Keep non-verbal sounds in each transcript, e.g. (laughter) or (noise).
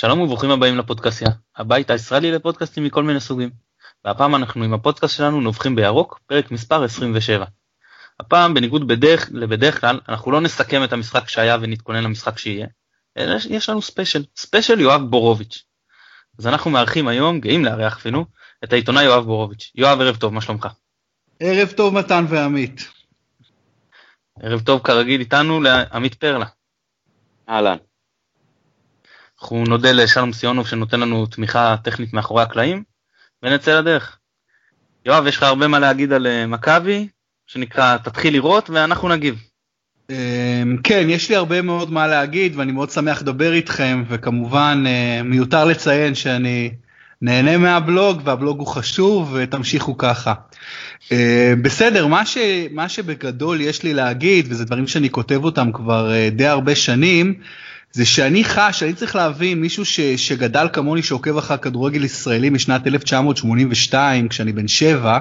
שלום וברוכים הבאים לפודקאסיה, הבית הישראלי לפודקאסטים מכל מיני סוגים. והפעם אנחנו עם הפודקאסט שלנו נובחים בירוק, פרק מספר 27. הפעם בניגוד בדרך לבדרך כלל אנחנו לא נסכם את המשחק שהיה ונתכונן למשחק שיהיה, אלא יש לנו ספיישל, ספיישל יואב בורוביץ'. אז אנחנו מארחים היום, גאים לארח אפילו, את העיתונאי יואב בורוביץ'. יואב ערב טוב, מה שלומך? ערב טוב מתן ועמית. ערב טוב כרגיל איתנו לעמית פרלה. אהלן. אנחנו נודה לשלום סיונוב שנותן לנו תמיכה טכנית מאחורי הקלעים, ונצא לדרך. יואב, יש לך הרבה מה להגיד על אה, מכבי, שנקרא תתחיל לראות ואנחנו נגיב. אמ, כן, יש לי הרבה מאוד מה להגיד ואני מאוד שמח לדבר איתכם, וכמובן אה, מיותר לציין שאני נהנה מהבלוג והבלוג הוא חשוב ותמשיכו ככה. אה, בסדר, מה, ש, מה שבגדול יש לי להגיד, וזה דברים שאני כותב אותם כבר די הרבה שנים, זה שאני חש, אני צריך להבין, מישהו ש, שגדל כמוני שעוקב אחר כדורגל ישראלי משנת 1982, כשאני בן שבע,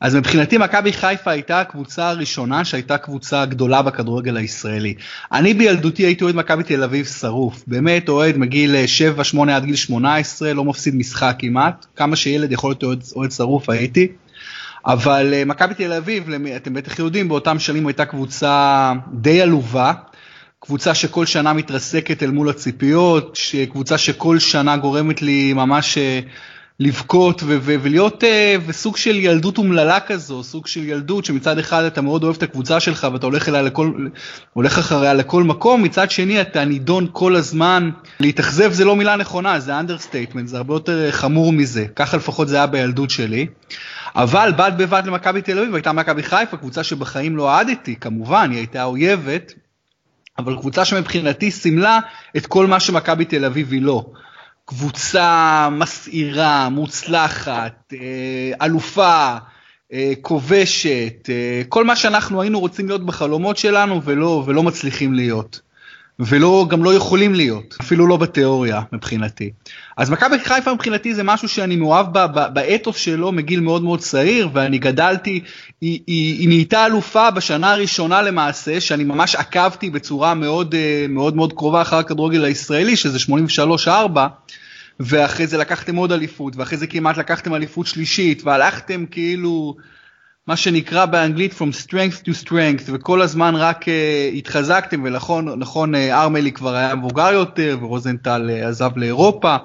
אז מבחינתי מכבי חיפה הייתה הקבוצה הראשונה שהייתה קבוצה גדולה בכדורגל הישראלי. אני בילדותי הייתי אוהד מכבי תל אביב שרוף, באמת אוהד מגיל 7-8 עד גיל 18, לא מפסיד משחק כמעט, כמה שילד יכול להיות אוהד, אוהד שרוף הייתי. אבל uh, מכבי תל אביב, אתם בטח יודעים, באותם שנים הייתה קבוצה די עלובה. קבוצה שכל שנה מתרסקת אל מול הציפיות, קבוצה שכל שנה גורמת לי ממש אה, לבכות ו- ו- ולהיות uh, וסוג של ילדות אומללה כזו, סוג של ילדות שמצד אחד אתה מאוד אוהב את הקבוצה שלך ואתה הולך אליה לכל, הולך אחריה לכל מקום, מצד שני אתה נידון כל הזמן, להתאכזב זה לא מילה נכונה, זה understatement, זה הרבה יותר אה, חמור מזה, ככה לפחות זה היה בילדות שלי. אבל בד בבד למכבי תל אביב הייתה מכבי חיפה, קבוצה שבחיים לא אהדתי, כמובן, היא הייתה אויבת, אבל קבוצה שמבחינתי סימלה את כל מה שמכבי תל אביב היא לא. קבוצה מסעירה, מוצלחת, אה, אלופה, אה, כובשת, אה, כל מה שאנחנו היינו רוצים להיות בחלומות שלנו ולא, ולא מצליחים להיות. ולא, גם לא יכולים להיות, אפילו לא בתיאוריה מבחינתי. אז מכבי חיפה מבחינתי זה משהו שאני מאוהב באתוס שלו מגיל מאוד מאוד צעיר, ואני גדלתי, היא, היא, היא נהייתה אלופה בשנה הראשונה למעשה, שאני ממש עקבתי בצורה מאוד אה, מאוד מאוד קרובה אחר הכדורגל הישראלי, שזה 83-4, ואחרי זה לקחתם עוד אליפות, ואחרי זה כמעט לקחתם אליפות שלישית, והלכתם כאילו... מה שנקרא באנגלית From Strength to Strength, וכל הזמן רק uh, התחזקתם, ונכון, נכון, uh, ארמלי כבר היה מבוגר יותר, ורוזנטל uh, עזב לאירופה,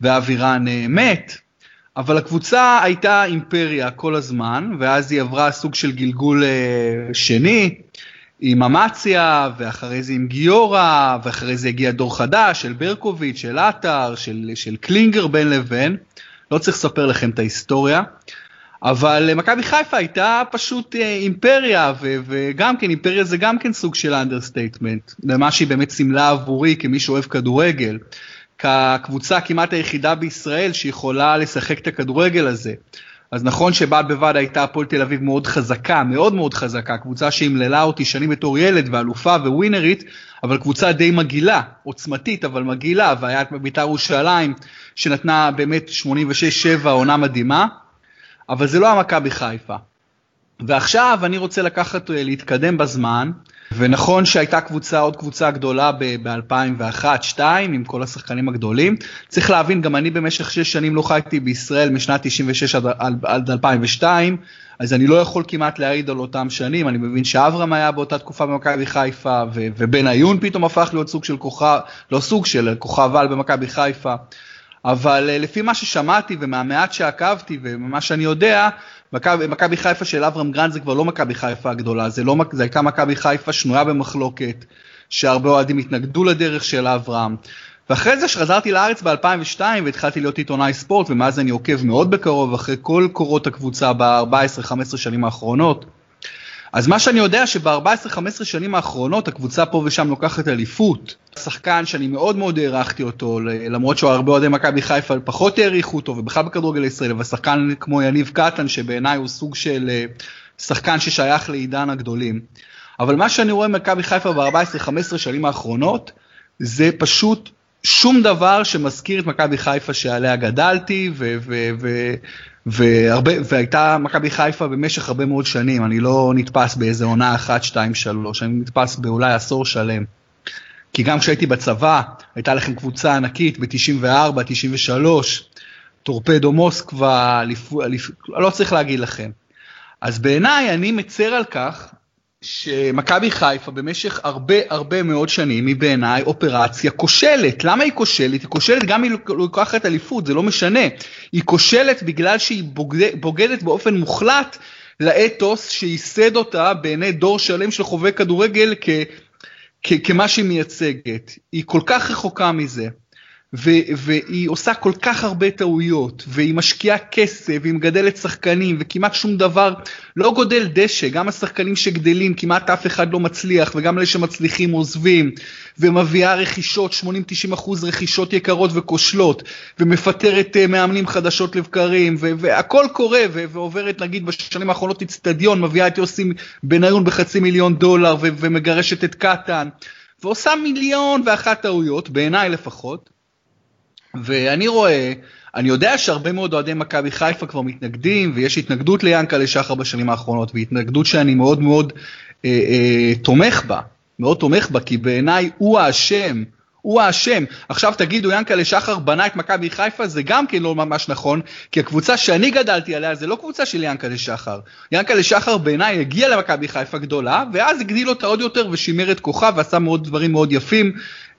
ואבירן uh, מת, אבל הקבוצה הייתה אימפריה כל הזמן, ואז היא עברה סוג של גלגול uh, שני, עם אמציה, ואחרי זה עם גיורא, ואחרי זה הגיע דור חדש של ברקוביץ', של עטר, של, של קלינגר בין לבין, לא צריך לספר לכם את ההיסטוריה. אבל אה, מכבי חיפה הייתה פשוט אה, אימפריה, וגם כן אימפריה זה גם כן סוג של understatement, למה שהיא באמת סימלה עבורי כמי שאוהב כדורגל, כקבוצה כמעט היחידה בישראל שיכולה לשחק את הכדורגל הזה. אז נכון שבד בבד הייתה הפועל תל אביב מאוד חזקה, מאוד מאוד חזקה, קבוצה שאימללה אותי שנים בתור ילד ואלופה ווינרית, אבל קבוצה די מגעילה, עוצמתית אבל מגעילה, והיה את בית"ר ירושלים שנתנה באמת 86-7 עונה מדהימה. אבל זה לא המכבי חיפה. ועכשיו אני רוצה לקחת, אה, להתקדם בזמן, ונכון שהייתה קבוצה, עוד קבוצה גדולה ב-2001-2002 עם כל השחקנים הגדולים. צריך להבין, גם אני במשך שש שנים לא חייתי בישראל משנת 96 עד, עד 2002, אז אני לא יכול כמעט להעיד על אותם שנים, אני מבין שאברהם היה באותה תקופה במכבי חיפה, ו- ובניון פתאום הפך להיות סוג של כוכב, לא סוג של כוכב על במכבי חיפה. אבל אה, לפי מה ששמעתי ומהמעט שעקבתי וממה שאני יודע, מכבי חיפה של אברהם גרנד זה כבר לא מכבי חיפה הגדולה, זה, לא, זה הייתה מכבי חיפה שנויה במחלוקת, שהרבה אוהדים התנגדו לדרך של אברהם. ואחרי זה שחזרתי לארץ ב-2002 והתחלתי להיות עיתונאי ספורט ומאז אני עוקב מאוד בקרוב אחרי כל קורות הקבוצה ב-14-15 שנים האחרונות. אז מה שאני יודע שב-14-15 שנים האחרונות הקבוצה פה ושם לוקחת אליפות. שחקן שאני מאוד מאוד הערכתי אותו, למרות שהרבה אוהדי מכבי חיפה פחות העריכו אותו, ובכלל בכדורגל הישראלי, ושחקן כמו יניב קטן, שבעיניי הוא סוג של אה, שחקן ששייך לעידן הגדולים. אבל מה שאני רואה במכבי חיפה ב-14-15 שנים האחרונות, זה פשוט שום דבר שמזכיר את מכבי חיפה שעליה גדלתי, ו- ו- ו- והרבה, והייתה מכבי חיפה במשך הרבה מאוד שנים, אני לא נתפס באיזה עונה אחת, שתיים, שלוש, אני נתפס באולי עשור שלם. כי גם כשהייתי בצבא, הייתה לכם קבוצה ענקית ב-94, 93, טורפדו מוסקבה, לא צריך להגיד לכם. אז בעיניי אני מצר על כך שמכבי חיפה במשך הרבה הרבה מאוד שנים היא בעיניי אופרציה כושלת. למה היא כושלת? היא כושלת גם אם היא לוקחת אליפות, זה לא משנה. היא כושלת בגלל שהיא בוגד, בוגדת באופן מוחלט לאתוס שייסד אותה בעיני דור שלם של חובבי כדורגל כ, כ, כמה שהיא מייצגת. היא כל כך רחוקה מזה. ו- והיא עושה כל כך הרבה טעויות, והיא משקיעה כסף, והיא מגדלת שחקנים, וכמעט שום דבר לא גודל דשא, גם השחקנים שגדלים, כמעט אף אחד לא מצליח, וגם אלה שמצליחים עוזבים, ומביאה רכישות, 80-90 אחוז רכישות יקרות וכושלות, ומפטרת uh, מאמנים חדשות לבקרים, ו- והכל קורה, ו- ועוברת נגיד בשנים האחרונות אצטדיון, מביאה את יוסי בניון בחצי מיליון דולר, ו- ומגרשת את קטן. ועושה מיליון ואחת טעויות, בעיניי לפחות, ואני רואה, אני יודע שהרבה מאוד אוהדי מכבי חיפה כבר מתנגדים, ויש התנגדות ליענקלה שחר בשנים האחרונות, והתנגדות שאני מאוד מאוד אה, אה, תומך בה, מאוד תומך בה, כי בעיניי הוא האשם. הוא האשם. עכשיו תגידו, ינקלה שחר בנה את מכבי חיפה, זה גם כן לא ממש נכון, כי הקבוצה שאני גדלתי עליה זה לא קבוצה של ינקלה שחר. ינקלה שחר בעיניי הגיע למכבי חיפה גדולה, ואז הגדיל אותה עוד יותר ושימר את כוחה ועשה מאוד דברים מאוד יפים,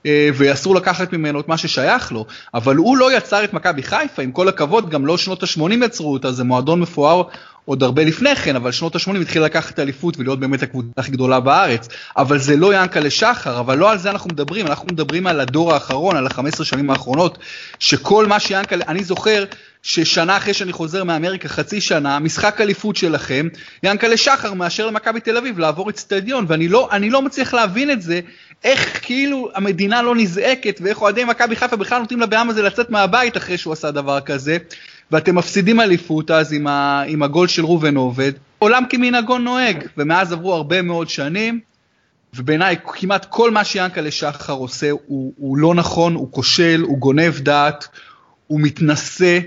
ואסור לקחת ממנו את מה ששייך לו, אבל הוא לא יצר את מכבי חיפה, עם כל הכבוד, גם לא שנות ה-80 יצרו אותה, זה מועדון מפואר עוד הרבה לפני כן, אבל שנות ה-80 התחיל לקחת אליפות ולהיות באמת הקבוצה הכי גדולה בארץ, אבל זה לא ינקלה שחר, אבל לא על זה אנחנו מדברים, אנחנו מדברים על הדור האחרון, על ה-15 שנים האחרונות, שכל מה שיאנקלה, אני זוכר ששנה אחרי שאני חוזר מאמריקה, חצי שנה, משחק אליפות שלכם, ינקלה שחר מאשר למכבי תל אביב לעבור אצטדיון, ואני לא, לא מצליח להבין את זה, איך כאילו המדינה לא נזעקת, ואיך אוהדי מכבי חיפה בכלל נותנים לבעם הזה לצאת מהבית אחרי שהוא עשה דבר כזה, ואתם מפסידים אליפות אז עם, ה, עם הגול של ראובן עובד. עולם כמנהגו נוהג, ומאז עברו הרבה מאוד שנים, ובעיניי כמעט כל מה שיאנקלה שחר עושה הוא, הוא לא נכון, הוא כושל, הוא גונב דעת, הוא מתנשא,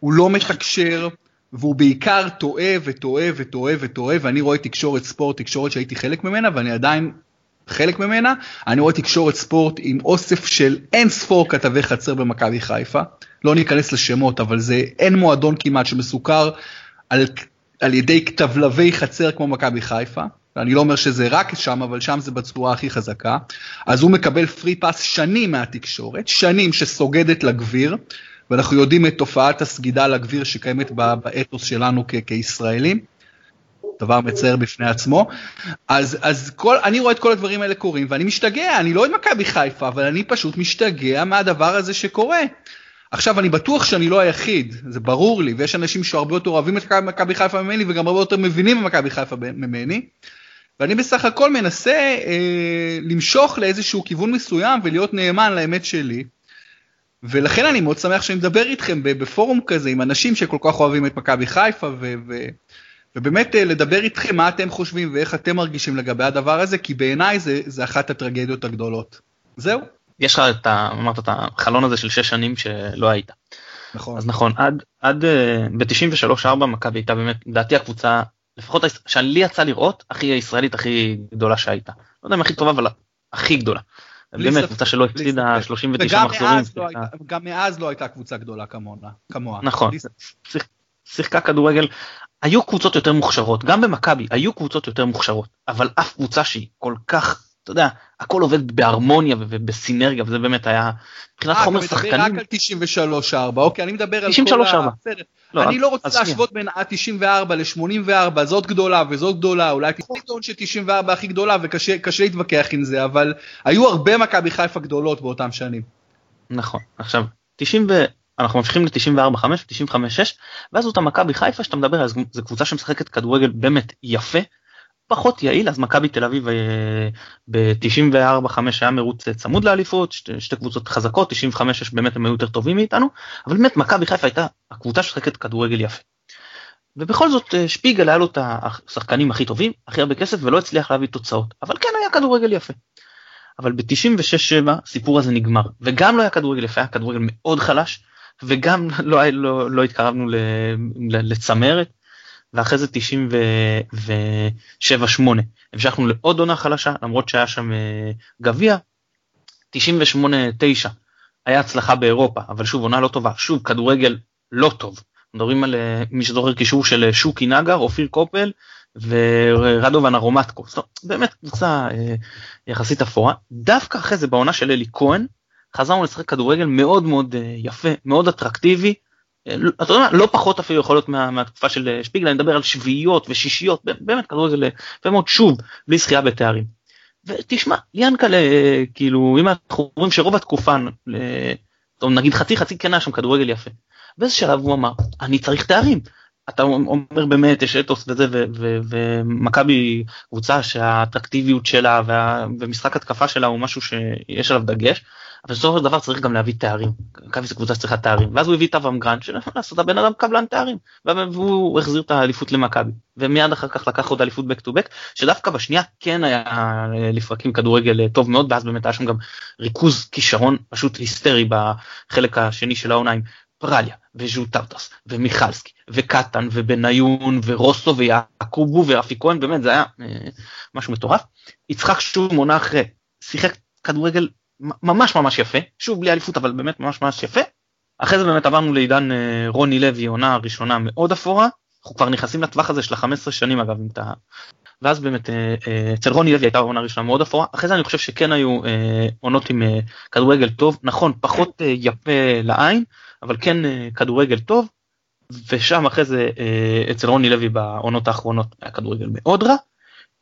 הוא לא מתקשר, והוא בעיקר טועה וטועה וטועה וטועה, ואני רואה תקשורת ספורט, תקשורת שהייתי חלק ממנה, ואני עדיין חלק ממנה, אני רואה תקשורת ספורט עם אוסף של אין ספור כתבי חצר במכבי חיפה, לא ניכנס לשמות, אבל זה אין מועדון כמעט שמסוכר על, על ידי כתבלבי חצר כמו מכבי חיפה. אני לא אומר שזה רק שם, אבל שם זה בצורה הכי חזקה. אז הוא מקבל פרי פאס שנים מהתקשורת, שנים שסוגדת לגביר, ואנחנו יודעים את תופעת הסגידה לגביר שקיימת באתוס שלנו כ- כישראלים. דבר מצער בפני עצמו. אז, אז כל, אני רואה את כל הדברים האלה קורים ואני משתגע, אני לא עם מכבי חיפה, אבל אני פשוט משתגע מהדבר הזה שקורה. עכשיו אני בטוח שאני לא היחיד, זה ברור לי, ויש אנשים שהרבה יותר אוהבים את מכבי חיפה ממני וגם הרבה יותר מבינים במכבי חיפה ממני. ואני בסך הכל מנסה אה, למשוך לאיזשהו כיוון מסוים ולהיות נאמן לאמת שלי. ולכן אני מאוד שמח שאני מדבר איתכם בפורום כזה עם אנשים שכל כך אוהבים את מכבי חיפה ו- ו- ובאמת אה, לדבר איתכם מה אתם חושבים ואיך אתם מרגישים לגבי הדבר הזה, כי בעיניי זה, זה אחת הטרגדיות הגדולות. זהו. יש לך את ה... אמרת את החלון הזה של שש שנים שלא היית. נכון. אז נכון, עד, עד אה, ב-93-4 מכבי הייתה באמת, לדעתי הקבוצה, לפחות שאני יצא לראות, הכי ישראלית הכי גדולה שהייתה. לא יודע אם הכי טובה, אבל הכי גדולה. באמת קבוצה שלא הפסידה 39 מחזורים. לא גם מאז לא הייתה קבוצה גדולה כמוה. נכון, שיחקה כדורגל היו קבוצות יותר מוכשרות, גם במכבי היו קבוצות יותר מוכשרות, אבל אף קבוצה שהיא כל כך, אתה יודע, הכל עובד בהרמוניה ובסינרגיה, וזה באמת היה, מבחינת אה, חומר שחקנים. אתה מדבר רק על 93-4, אוקיי, אני מדבר על 93 כל ה... לא, אני לא רוצה להשוות בין ה-94 ל-84, זאת גדולה וזאת גדולה, אולי תטעון ש-94 הכי גדולה וקשה להתווכח עם זה, אבל היו הרבה מכבי חיפה גדולות באותם שנים. נכון, עכשיו, 90 ו... אנחנו ממשיכים ל-94-5, 95-6, ואז אותה מכבי חיפה שאתה מדבר, אז זו קבוצה שמשחקת כדורגל באמת יפה, פחות יעיל, אז מכבי תל אביב אה, ב-94-5 היה מרוץ אה, צמוד לאליפות, שתי, שתי קבוצות חזקות, 95-6 באמת הם היו יותר טובים מאיתנו, אבל באמת מכבי חיפה הייתה הקבוצה שמשחקת כדורגל יפה. ובכל זאת אה, שפיגל היה לו את השחקנים הכי טובים, הכי הרבה כסף ולא הצליח להביא תוצאות, אבל כן היה כדורגל יפה. אבל ב-96-7 הסיפור הזה נגמר, וגם לא היה כדורגל יפה, היה כדורגל מאוד חלש, וגם לא, לא, לא התקרבנו לצמרת, ואחרי זה 97-8 המשכנו לעוד עונה חלשה למרות שהיה שם אה, גביע, 98-9 היה הצלחה באירופה, אבל שוב עונה לא טובה, שוב כדורגל לא טוב. מדברים על אה, מי שזוכר קישור של אה, שוקי נגר, אופיר קופל ורדובן ארומטקו. באמת קבוצה יחסית אפורה. דווקא אחרי זה בעונה של אלי כהן, חזרנו לשחק כדורגל מאוד מאוד יפה, מאוד אטרקטיבי. אה, לא, אתה יודע לא פחות אפילו יכול להיות מה, מהתקופה של אה, שפיגל, אני מדבר על שביעיות ושישיות, באמת כדורגל יפה מאוד, שוב, בלי זכייה בתארים. ותשמע, ינקלה, כאילו, אם אנחנו אומרים שרוב התקופה, טוב, נגיד חצי חצי כן היה שם כדורגל יפה. באיזה שלב הוא אמר, אני צריך תארים. אתה אומר באמת יש אתוס וזה ומכבי קבוצה שהאטרקטיביות שלה וה, ומשחק התקפה שלה הוא משהו שיש עליו דגש אבל בסופו של דבר צריך גם להביא תארים. מכבי זו קבוצה שצריכה תארים ואז הוא הביא את אברהם גרנד לעשות הבן אדם קבלן תארים והוא החזיר את האליפות למכבי ומיד אחר כך לקח עוד אליפות back to back שדווקא בשנייה כן היה לפרקים כדורגל טוב מאוד ואז באמת היה שם גם ריכוז כישרון פשוט היסטרי בחלק השני של העונה עם פרליה וז'וטרטס ומיכלסקי וקטן ובניון ורוסו ויעקובו ורפי כהן באמת זה היה אה, משהו מטורף. יצחק שוב מונה אחרי שיחק כדורגל ממש ממש יפה. שוב בלי אליפות אבל באמת ממש ממש יפה. אחרי זה באמת עברנו לעידן אה, רוני לוי עונה ראשונה מאוד אפורה. אנחנו כבר נכנסים לטווח הזה של ה-15 שנים אגב אם אתה ואז באמת אה, אה, אצל רוני לוי הייתה עונה ראשונה מאוד אפורה. אחרי זה אני חושב שכן היו עונות עם כדורגל טוב. נכון פחות יפה לעין אבל כן כדורגל טוב. ושם אחרי זה אצל רוני לוי בעונות האחרונות היה כדורגל מאוד רע.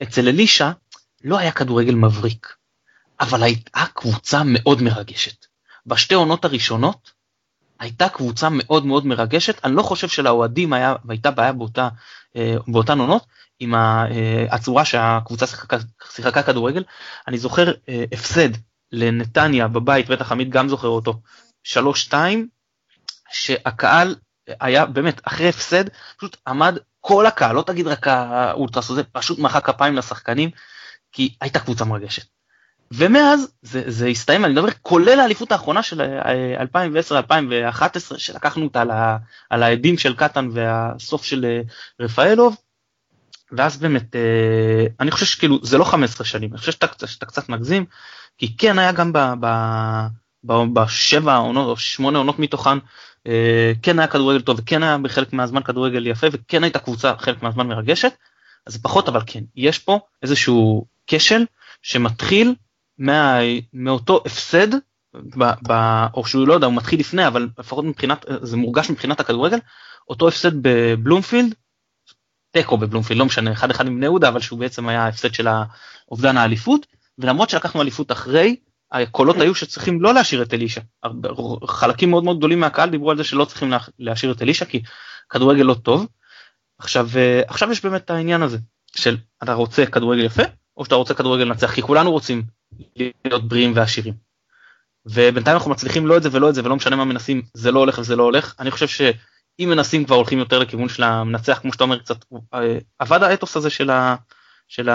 אצל אלישע לא היה כדורגל מבריק, אבל הייתה קבוצה מאוד מרגשת. בשתי עונות הראשונות הייתה קבוצה מאוד מאוד מרגשת, אני לא חושב שלאוהדים הייתה בעיה באותה, אה, באותן עונות עם הצורה שהקבוצה שיחקה, שיחקה כדורגל. אני זוכר הפסד לנתניה בבית, בטח עמית גם זוכר אותו, 3-2, שהקהל היה באמת אחרי הפסד פשוט עמד כל הקהל לא תגיד רק האולטרס הזה פשוט מחא כפיים לשחקנים כי הייתה קבוצה מרגשת. ומאז זה, זה הסתיים אני מדבר כולל האליפות האחרונה של 2010-2011 אה, שלקחנו אותה על, ה, על העדים של קטן והסוף של אה, רפאלוב. ואז באמת אה, אני חושב שכאילו זה לא 15 שנים אני חושב שאתה, שאתה קצת מגזים כי כן היה גם ב, ב, ב, בשבע עונות או שמונה עונות מתוכן כן היה כדורגל טוב וכן היה בחלק מהזמן כדורגל יפה וכן הייתה קבוצה חלק מהזמן מרגשת אז פחות אבל כן יש פה איזשהו כשל שמתחיל מה, מאותו הפסד ב, ב, או שהוא לא יודע הוא מתחיל לפני אבל לפחות מבחינת זה מורגש מבחינת הכדורגל אותו הפסד בבלומפילד תיקו בבלומפילד לא משנה אחד אחד עם בני יהודה אבל שהוא בעצם היה הפסד של אובדן האליפות ולמרות שלקחנו אליפות אחרי הקולות היו שצריכים לא להשאיר את אלישע. חלקים מאוד מאוד גדולים מהקהל דיברו על זה שלא צריכים להשאיר את אלישע כי כדורגל לא טוב. עכשיו אה, עכשיו יש באמת העניין הזה של אתה רוצה כדורגל יפה או שאתה רוצה כדורגל לנצח כי כולנו רוצים להיות בריאים ועשירים. ובינתיים אנחנו מצליחים לא את זה ולא את זה ולא משנה מה מנסים זה לא הולך וזה לא הולך אני חושב שאם מנסים כבר הולכים יותר לכיוון של המנצח כמו שאתה אומר קצת אה, עבד האתוס הזה של, ה, של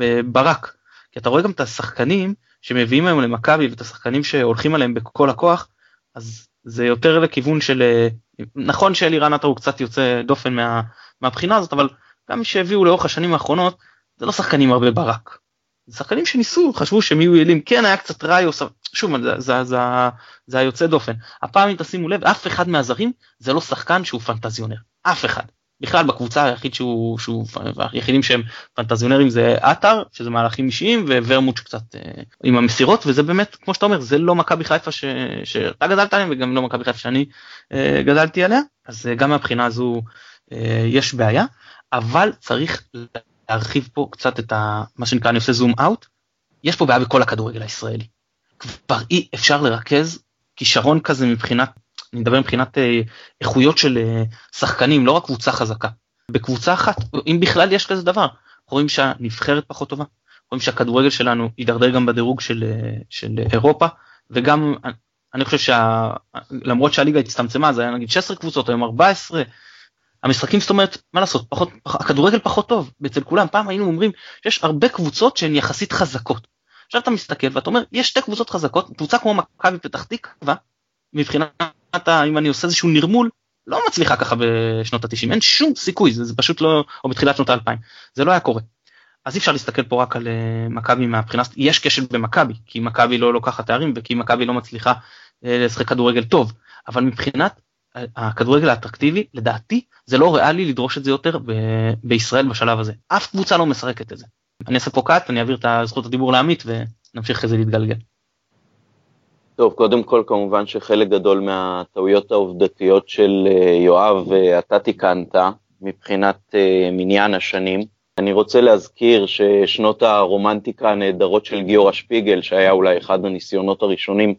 הברק כי אתה רואה גם את השחקנים שמביאים היום למכבי ואת השחקנים שהולכים עליהם בכל הכוח, אז זה יותר לכיוון של, אה, נכון שאלירן עטר הוא קצת יוצא דופן מה, מהבחינה הזאת, אבל גם שהביאו לאורך השנים האחרונות, זה לא שחקנים הרבה ברק. שחקנים שניסו, חשבו שהם יהיו יעילים, כן היה קצת ראיוס, שוב, זה, זה, זה, זה היוצא דופן. הפעם אם תשימו לב, אף אחד מהזרים זה לא שחקן שהוא פנטזיונר, אף אחד. בכלל בקבוצה היחיד שהוא, שהוא היחידים שהם פנטזיונרים זה עטר שזה מהלכים אישיים וורמוט שקצת אה, עם המסירות וזה באמת כמו שאתה אומר זה לא מכבי חיפה שאתה גדלת עליהם וגם לא מכבי חיפה שאני אה, גדלתי עליה. אז אה, גם מהבחינה הזו אה, יש בעיה. אבל צריך להרחיב פה קצת את ה, מה שנקרא אני עושה זום אאוט יש פה בעיה בכל הכדורגל הישראלי. כבר אי אפשר לרכז כישרון כזה מבחינת אני מדבר מבחינת אה, איכויות של אה, שחקנים לא רק קבוצה חזקה. בקבוצה אחת אם בכלל יש כזה דבר רואים שהנבחרת פחות טובה רואים שהכדורגל שלנו יידרדר גם בדירוג של, אה, של אירופה וגם אני חושב שלמרות שהליגה הצטמצמה זה היה נגיד 16 קבוצות היום 14 המשחקים זאת אומרת מה לעשות פחות הכדורגל פחות טוב אצל כולם פעם היינו אומרים שיש הרבה קבוצות שהן יחסית חזקות. עכשיו אתה מסתכל ואתה אומר יש שתי קבוצות חזקות קבוצה כמו מכבי פתח תקווה מבחינת אם אני עושה איזשהו נרמול לא מצליחה ככה בשנות התשעים אין שום סיכוי זה, זה פשוט לא או בתחילת שנות האלפיים זה לא היה קורה. אז אי אפשר להסתכל פה רק על uh, מכבי מהבחינה, יש כשל במכבי, כי מכבי לא לוקחת תארים וכי מכבי לא מצליחה uh, לשחק כדורגל טוב, אבל מבחינת הכדורגל האטרקטיבי, לדעתי זה לא ריאלי לדרוש את זה יותר ב- בישראל בשלב הזה. אף קבוצה לא משחקת את זה. אני אעשה פה קאט, אני אעביר את זכות הדיבור לעמית ונמשיך אחרי להתגלגל. טוב, קודם כל כמובן שחלק גדול מהטעויות העובדתיות של יואב אתה תיקנת מבחינת מניין השנים. אני רוצה להזכיר ששנות הרומנטיקה הנהדרות של גיורא שפיגל, שהיה אולי אחד הניסיונות הראשונים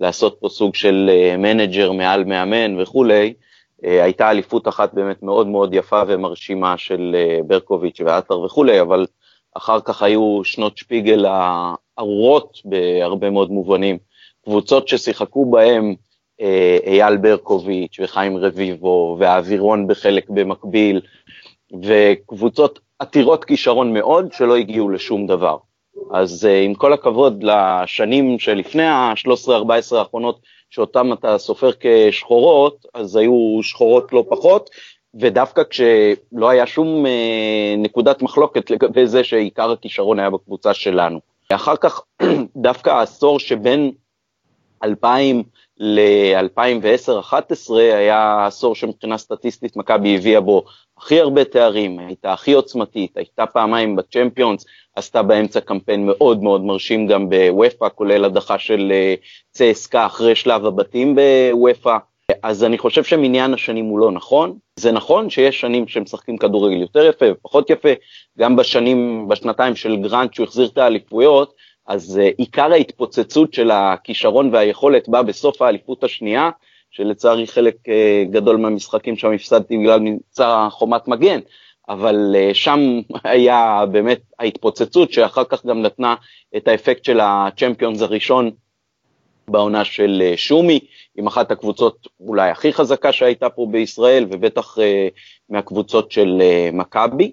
לעשות פה סוג של אה, מנג'ר מעל מאמן וכולי, אה, הייתה אליפות אחת באמת מאוד מאוד יפה ומרשימה של אה, ברקוביץ' ועטר וכולי, אבל אחר כך היו שנות שפיגל הארורות בהרבה מאוד מובנים. קבוצות ששיחקו בהם אייל ברקוביץ' וחיים רביבו והאווירון בחלק במקביל, וקבוצות עתירות כישרון מאוד שלא הגיעו לשום דבר. אז uh, עם כל הכבוד לשנים שלפני ה-13-14 האחרונות, שאותם אתה סופר כשחורות, אז היו שחורות לא פחות, ודווקא כשלא היה שום uh, נקודת מחלוקת לגבי זה שעיקר הכישרון היה בקבוצה שלנו. אחר כך, (clears throat) דווקא העשור שבין 2000 ל-2010-2011 היה עשור שמבחינה סטטיסטית מכבי הביאה בו הכי הרבה תארים, הייתה הכי עוצמתית, הייתה פעמיים בצ'מפיונס, עשתה באמצע קמפיין מאוד מאוד מרשים גם בוופא, כולל הדחה של אה, צסקה אחרי שלב הבתים בוופא. אז אני חושב שמניין השנים הוא לא נכון. זה נכון שיש שנים שמשחקים כדורגל יותר יפה ופחות יפה, גם בשנים, בשנתיים של גרנט שהוא החזיר את האליפויות, אז uh, עיקר ההתפוצצות של הכישרון והיכולת בא בסוף האליפות השנייה, שלצערי חלק uh, גדול מהמשחקים שם הפסדתי בגלל מבצע חומת מגן, אבל uh, שם (laughs) היה באמת ההתפוצצות שאחר כך גם נתנה את האפקט של הצ'מפיונס הראשון בעונה של שומי, עם אחת הקבוצות אולי הכי חזקה שהייתה פה בישראל, ובטח מהקבוצות של מכבי.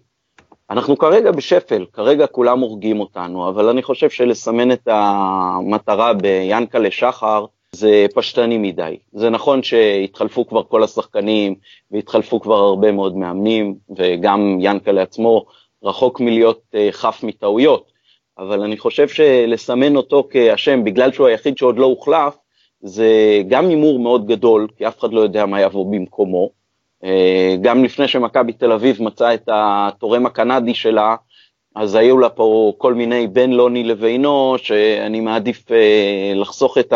אנחנו כרגע בשפל, כרגע כולם הורגים אותנו, אבל אני חושב שלסמן את המטרה ביאנקלה שחר זה פשטני מדי. זה נכון שהתחלפו כבר כל השחקנים והתחלפו כבר הרבה מאוד מאמנים, וגם ינקלה עצמו רחוק מלהיות אה, חף מטעויות, אבל אני חושב שלסמן אותו כאשם בגלל שהוא היחיד שעוד לא הוחלף, זה גם הימור מאוד גדול, כי אף אחד לא יודע מה יבוא במקומו, גם לפני שמכבי תל אביב מצאה את התורם הקנדי שלה, אז היו לה פה כל מיני בין לוני לבינו, שאני מעדיף אה, לחסוך את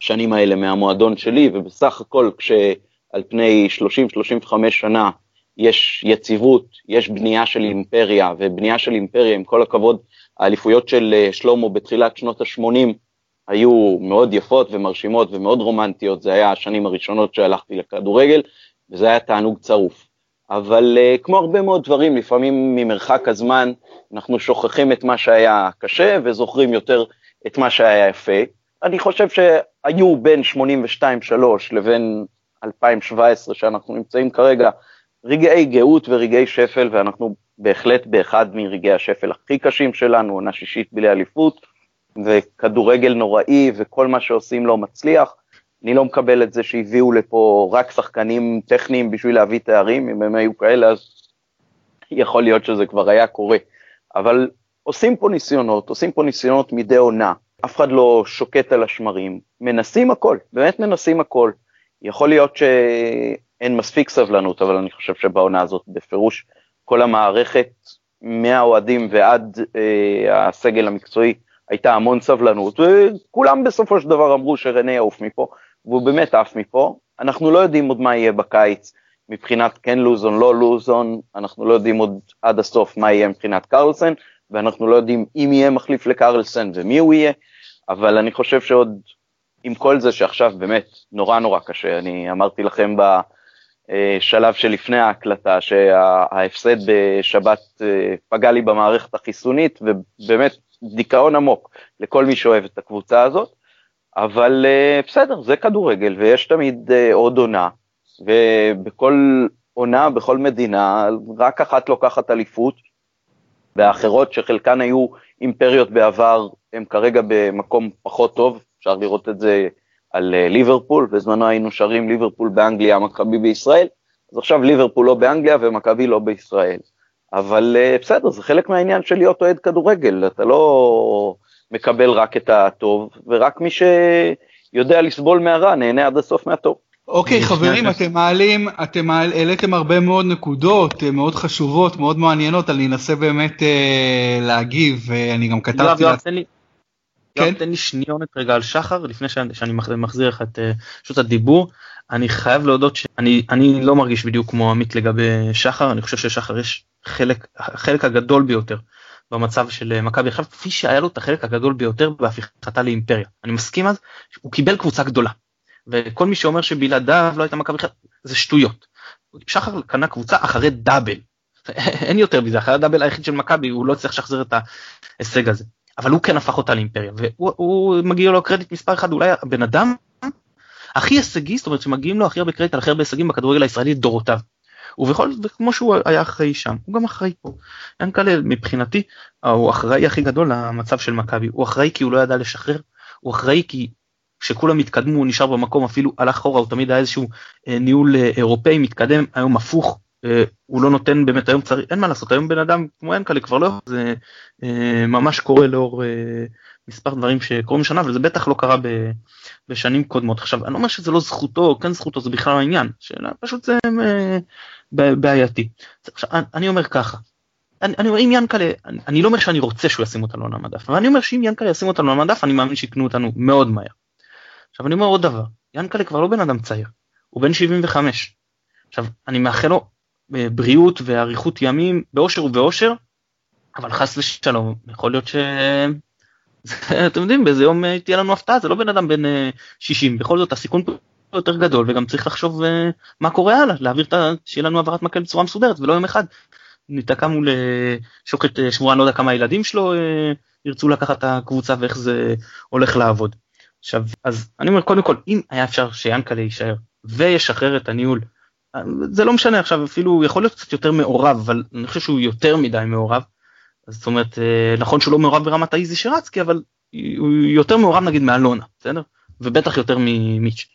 השנים האלה מהמועדון שלי, ובסך הכל כשעל פני 30-35 שנה יש יציבות, יש בנייה של אימפריה, ובנייה של אימפריה, עם כל הכבוד, האליפויות של אה, שלמה בתחילת שנות ה-80 היו מאוד יפות ומרשימות ומאוד רומנטיות, זה היה השנים הראשונות שהלכתי לכדורגל, וזה היה תענוג צרוף. אבל uh, כמו הרבה מאוד דברים, לפעמים ממרחק הזמן אנחנו שוכחים את מה שהיה קשה וזוכרים יותר את מה שהיה יפה. אני חושב שהיו בין 82-3 לבין 2017 שאנחנו נמצאים כרגע רגעי גאות ורגעי שפל, ואנחנו בהחלט באחד מרגעי השפל הכי קשים שלנו, עונה שישית בלי אליפות, וכדורגל נוראי וכל מה שעושים לא מצליח. אני לא מקבל את זה שהביאו לפה רק שחקנים טכניים בשביל להביא תארים, אם הם היו כאלה אז יכול להיות שזה כבר היה קורה. אבל עושים פה ניסיונות, עושים פה ניסיונות מדי עונה, אף אחד לא שוקט על השמרים, מנסים הכל, באמת מנסים הכל. יכול להיות שאין מספיק סבלנות, אבל אני חושב שבעונה הזאת בפירוש כל המערכת, מהאוהדים ועד אה, הסגל המקצועי, הייתה המון סבלנות, וכולם בסופו של דבר אמרו שרנה יעוף מפה, והוא באמת עף מפה. אנחנו לא יודעים עוד מה יהיה בקיץ מבחינת כן לוזון, לא לוזון, אנחנו לא יודעים עוד עד הסוף מה יהיה מבחינת קרלסן, ואנחנו לא יודעים אם יהיה מחליף לקרלסן ומי הוא יהיה, אבל אני חושב שעוד עם כל זה שעכשיו באמת נורא נורא קשה, אני אמרתי לכם בשלב שלפני ההקלטה שההפסד בשבת אה, פגע לי במערכת החיסונית ובאמת דיכאון עמוק לכל מי שאוהב את הקבוצה הזאת, אבל uh, בסדר, זה כדורגל, ויש תמיד uh, עוד עונה, ובכל עונה, בכל מדינה, רק אחת לוקחת אליפות, והאחרות שחלקן היו אימפריות בעבר, הם כרגע במקום פחות טוב, אפשר לראות את זה על uh, ליברפול, בזמנו היינו שרים ליברפול באנגליה, מכבי בישראל, אז עכשיו ליברפול לא באנגליה ומכבי לא בישראל. אבל uh, בסדר, זה חלק מהעניין של להיות אוהד כדורגל, אתה לא מקבל רק את הטוב, ורק מי שיודע לסבול מהרע נהנה עד הסוף מהטוב. אוקיי חברים, אתם מעלים, אתם העליתם הרבה מאוד נקודות אה, מאוד חשובות, מאוד מעניינות, אני אנסה באמת אה, להגיב, ואני גם כתבתי... יואב, יואב, תן לי, כן? תן לי שניונת רגע על שחר, לפני שאני, שאני מחזיר לך את רשות הדיבור. אני חייב להודות שאני לא מרגיש בדיוק כמו עמית לגבי שחר, אני חושב ששחר יש חלק, החלק הגדול ביותר במצב של אה, מכבי חיפה, כפי שהיה לו את החלק הגדול ביותר בהפיכתה לאימפריה. אני מסכים אז, הוא קיבל קבוצה גדולה. וכל מי שאומר שבלעדיו לא הייתה מכבי חיפה, זה שטויות. שחר קנה קבוצה אחרי דאבל. (laughs) אין יותר מזה, אחרי הדאבל היחיד של מכבי, הוא לא צריך לשחזר את ההישג הזה. אבל הוא כן הפך אותה לאימפריה, והוא מגיע לו קרדיט מספר אחד, אולי הבן אדם הכי הישגי, זאת אומרת שמגיעים לו הכי הרבה קרדיט על הכי הרבה הישגים בכדורגל הישראלי דורותיו. ובכל זאת, כמו שהוא היה אחראי שם, הוא גם אחראי פה. ינקלה מבחינתי, הוא אחראי הכי גדול למצב של מכבי, הוא אחראי כי הוא לא ידע לשחרר, הוא אחראי כי כשכולם התקדמו הוא נשאר במקום אפילו הלך אחורה הוא תמיד היה איזשהו אה, ניהול אה, אירופאי מתקדם היום הפוך אה, הוא לא נותן באמת היום צריך אין מה לעשות היום בן אדם כמו ינקלה כבר לא זה ממש קורה לאור מספר דברים שקורים שנה וזה בטח לא קרה ב, בשנים קודמות. עכשיו אני לא אומר שזה לא זכותו כן זכותו זה בכלל העניין. שאלה פשוט זה בעייתי. עכשיו, אני אומר ככה, אני, אני אומר אם ינקלה, אני, אני לא אומר שאני רוצה שהוא ישים אותנו על המדף, אבל אני אומר שאם ינקלה ישים אותנו על המדף אני מאמין שיקנו אותנו מאוד מהר. עכשיו אני אומר עוד דבר, ינקלה כבר לא בן אדם צעיר, הוא בן 75. עכשיו אני מאחל לו אה, בריאות ואריכות ימים באושר ובאושר, אבל חס ושלום, יכול להיות ש... (laughs) אתם יודעים באיזה יום אה, תהיה לנו הפתעה זה לא בן אדם בן 60 אה, בכל זאת הסיכון יותר גדול וגם צריך לחשוב uh, מה קורה הלאה להעביר את ה... שיהיה לנו העברת מקל בצורה מסודרת ולא יום אחד ניתקע מול uh, שוקת uh, שמורה לא יודע כמה הילדים שלו uh, ירצו לקחת את הקבוצה ואיך זה הולך לעבוד. עכשיו אז אני אומר קודם כל אם היה אפשר שיאנקלה יישאר וישחרר את הניהול זה לא משנה עכשיו אפילו יכול להיות קצת יותר מעורב אבל אני חושב שהוא יותר מדי מעורב. זאת אומרת נכון שהוא לא מעורב ברמת האיזי שרצקי אבל הוא יותר מעורב נגיד מאלונה בסדר ובטח יותר ממיץ'.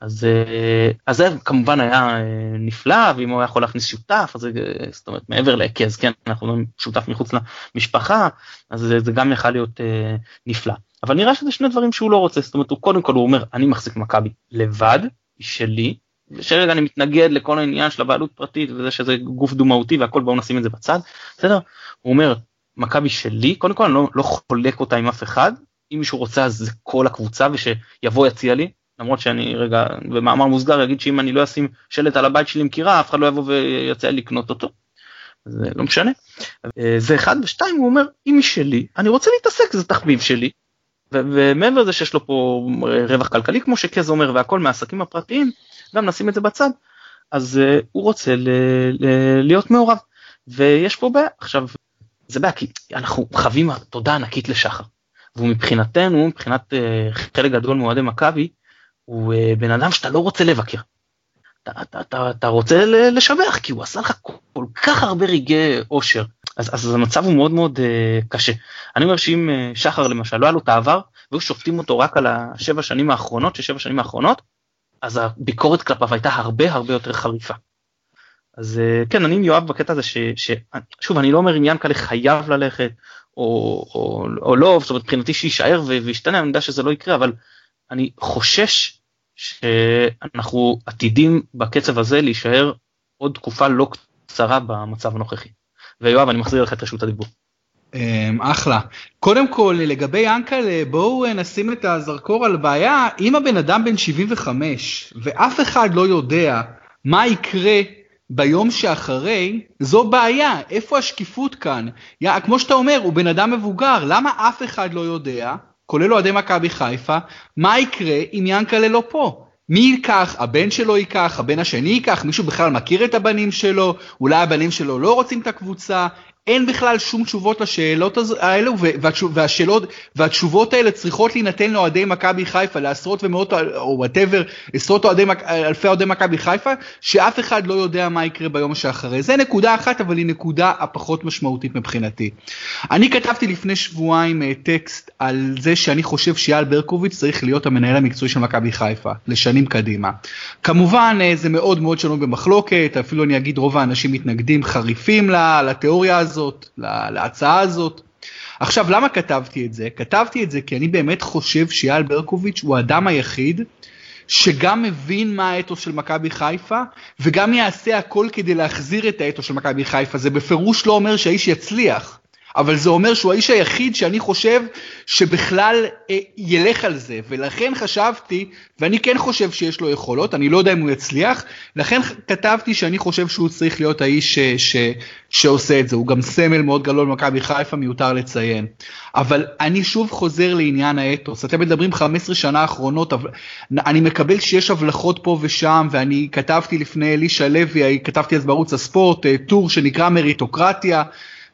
אז, אה, אז זה כמובן היה אה, נפלא ואם הוא היה יכול להכניס שותף אז זה, זאת אומרת מעבר להיקז כן אנחנו לא שותף מחוץ למשפחה אז זה, זה גם יכול להיות אה, נפלא. אבל נראה שזה שני דברים שהוא לא רוצה זאת אומרת הוא קודם כל הוא אומר אני מחזיק מכבי לבד שלי ושרגע אני מתנגד לכל העניין של הבעלות פרטית וזה שזה גוף דו-מהותי והכל בואו נשים את זה בצד. בסדר? הוא אומר מכבי שלי קודם כל אני לא, לא חולק אותה עם אף אחד אם מישהו רוצה אז זה כל הקבוצה ושיבוא יציע לי למרות שאני רגע במאמר מוסגר אגיד שאם אני לא אשים שלט על הבית שלי עם קירה אף אחד לא יבוא ויצא לקנות אותו. זה לא משנה. זה אחד ושתיים הוא אומר אם שלי אני רוצה להתעסק זה תחביב שלי. ומעבר לזה שיש לו פה רווח כלכלי כמו שקז אומר והכל מהעסקים הפרטיים גם נשים את זה בצד אז uh, הוא רוצה ל- ל- להיות מעורב ויש פה בעיה עכשיו זה בעיה כי אנחנו חווים תודה ענקית לשחר והוא מבחינתנו מבחינת uh, חלק גדול מאוהדי מכבי הוא uh, בן אדם שאתה לא רוצה לבקר. אתה, אתה, אתה, אתה רוצה לשבח כי הוא עשה לך כל כך הרבה רגעי אושר אז, אז המצב הוא מאוד מאוד uh, קשה. אני אומר שאם uh, שחר למשל לא היה לו את העבר והיו שופטים אותו רק על השבע שנים האחרונות ששבע שנים האחרונות אז הביקורת כלפיו הייתה הרבה הרבה יותר חריפה. אז uh, כן אני עם יואב בקטע הזה ששוב אני לא אומר אם ינקלה חייב ללכת או, או, או לא זאת אומרת מבחינתי שיישאר וישתנה אני יודע שזה לא יקרה אבל אני חושש שאנחנו עתידים בקצב הזה להישאר עוד תקופה לא קצרה במצב הנוכחי. ויואב אני מחזיר לך את רשות הדיבור. אמ, אחלה. קודם כל לגבי ינקל בואו נשים את הזרקור על בעיה אם הבן אדם בן 75 ואף אחד לא יודע מה יקרה ביום שאחרי זו בעיה איפה השקיפות כאן יא, כמו שאתה אומר הוא בן אדם מבוגר למה אף אחד לא יודע כולל אוהדי מכבי חיפה, מה יקרה אם ינקלה לא פה? מי ייקח? הבן שלו ייקח? הבן השני ייקח? מישהו בכלל מכיר את הבנים שלו? אולי הבנים שלו לא רוצים את הקבוצה? אין בכלל שום תשובות לשאלות האלו, והשאלות, והתשובות האלה צריכות להינתן לאוהדי מכבי חיפה, לעשרות ומאות, או וואטאבר, עשרות אוהדי, אלפי אוהדי מכבי חיפה, שאף אחד לא יודע מה יקרה ביום שאחרי. זה נקודה אחת, אבל היא נקודה הפחות משמעותית מבחינתי. אני כתבתי לפני שבועיים אה, טקסט על זה שאני חושב שאייל ברקוביץ' צריך להיות המנהל המקצועי של מכבי חיפה, לשנים קדימה. כמובן, אה, זה מאוד מאוד שנוי במחלוקת, אפילו אני אגיד רוב האנשים מתנגדים חריפים לתיאוריה הזאת, להצעה הזאת. עכשיו, למה כתבתי את זה? כתבתי את זה כי אני באמת חושב שאייל ברקוביץ' הוא האדם היחיד שגם מבין מה האתוס של מכבי חיפה, וגם יעשה הכל כדי להחזיר את האתוס של מכבי חיפה. זה בפירוש לא אומר שהאיש יצליח. אבל זה אומר שהוא האיש היחיד שאני חושב שבכלל אה, ילך על זה, ולכן חשבתי, ואני כן חושב שיש לו יכולות, אני לא יודע אם הוא יצליח, לכן כתבתי שאני חושב שהוא צריך להיות האיש ש, ש, שעושה את זה, הוא גם סמל מאוד גדול למכבי חיפה, מיותר לציין. אבל אני שוב חוזר לעניין האתוס, אתם מדברים 15 שנה האחרונות, אני מקבל שיש הבלחות פה ושם, ואני כתבתי לפני אלישע לוי, כתבתי אז בערוץ הספורט, אה, טור שנקרא מריטוקרטיה,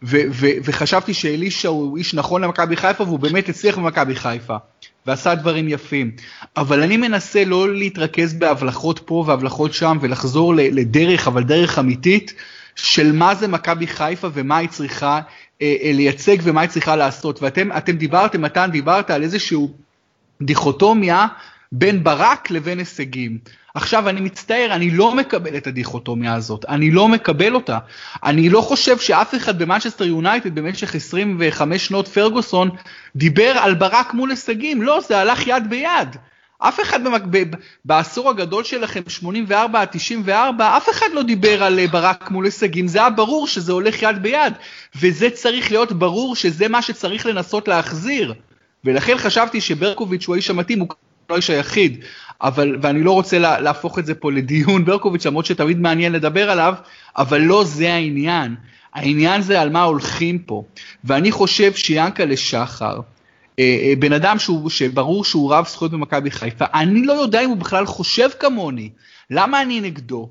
ו- ו- וחשבתי שאלישע הוא איש נכון למכבי חיפה והוא באמת הצליח במכבי חיפה. ועשה דברים יפים. אבל אני מנסה לא להתרכז בהבלחות פה והבלחות שם ולחזור לדרך, אבל דרך אמיתית, של מה זה מכבי חיפה ומה היא צריכה אה, אה, לייצג ומה היא צריכה לעשות. ואתם דיברתם, מתן, דיברת על איזושהי דיכוטומיה בין ברק לבין הישגים. עכשיו אני מצטער, אני לא מקבל את הדיכוטומיה הזאת, אני לא מקבל אותה. אני לא חושב שאף אחד במנצ'סטר יונייטד במשך 25 שנות פרגוסון דיבר על ברק מול הישגים, לא, זה הלך יד ביד. אף אחד במק... ב... בעשור הגדול שלכם, 84 עד 94, אף אחד לא דיבר על אה, ברק מול הישגים, זה היה ברור שזה הולך יד ביד, וזה צריך להיות ברור שזה מה שצריך לנסות להחזיר. ולכן חשבתי שברקוביץ' הוא האיש המתאים, הוא לא האיש היחיד, אבל, ואני לא רוצה לה, להפוך את זה פה לדיון ברקוביץ', למרות שתמיד מעניין לדבר עליו, אבל לא זה העניין. העניין זה על מה הולכים פה. ואני חושב שיאנקלה שחר, אה, אה, בן אדם שהוא, שברור שהוא רב זכויות במכבי חיפה, אני לא יודע אם הוא בכלל חושב כמוני. למה אני נגדו?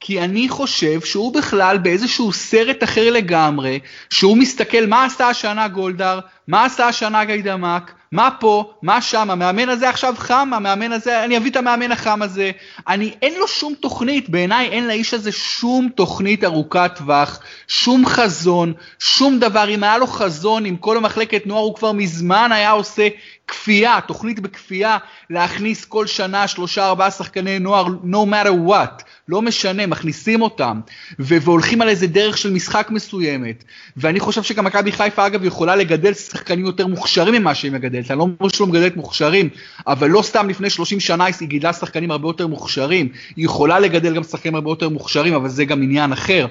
כי אני חושב שהוא בכלל באיזשהו סרט אחר לגמרי, שהוא מסתכל מה עשה השנה גולדהר, מה עשה השנה גיידמק, מה פה, מה שם, המאמן הזה עכשיו חם, המאמן הזה, אני אביא את המאמן החם הזה. אני, אין לו שום תוכנית, בעיניי אין לאיש הזה שום תוכנית ארוכת טווח, שום חזון, שום דבר. אם היה לו חזון עם כל המחלקת נוער, הוא כבר מזמן היה עושה כפייה, תוכנית בכפייה, להכניס כל שנה שלושה ארבעה שחקני נוער, no matter what. לא משנה, מכניסים אותם, והולכים על איזה דרך של משחק מסוימת. ואני חושב שגם מכבי חיפה אגב יכולה לגדל שחקנים יותר מוכשרים ממה שהיא מגדלת, אני לא אומר שלא מגדלת מוכשרים, אבל לא סתם לפני 30 שנה היא גידלה שחקנים הרבה יותר מוכשרים, היא יכולה לגדל גם שחקנים הרבה יותר מוכשרים, אבל זה גם עניין אחר.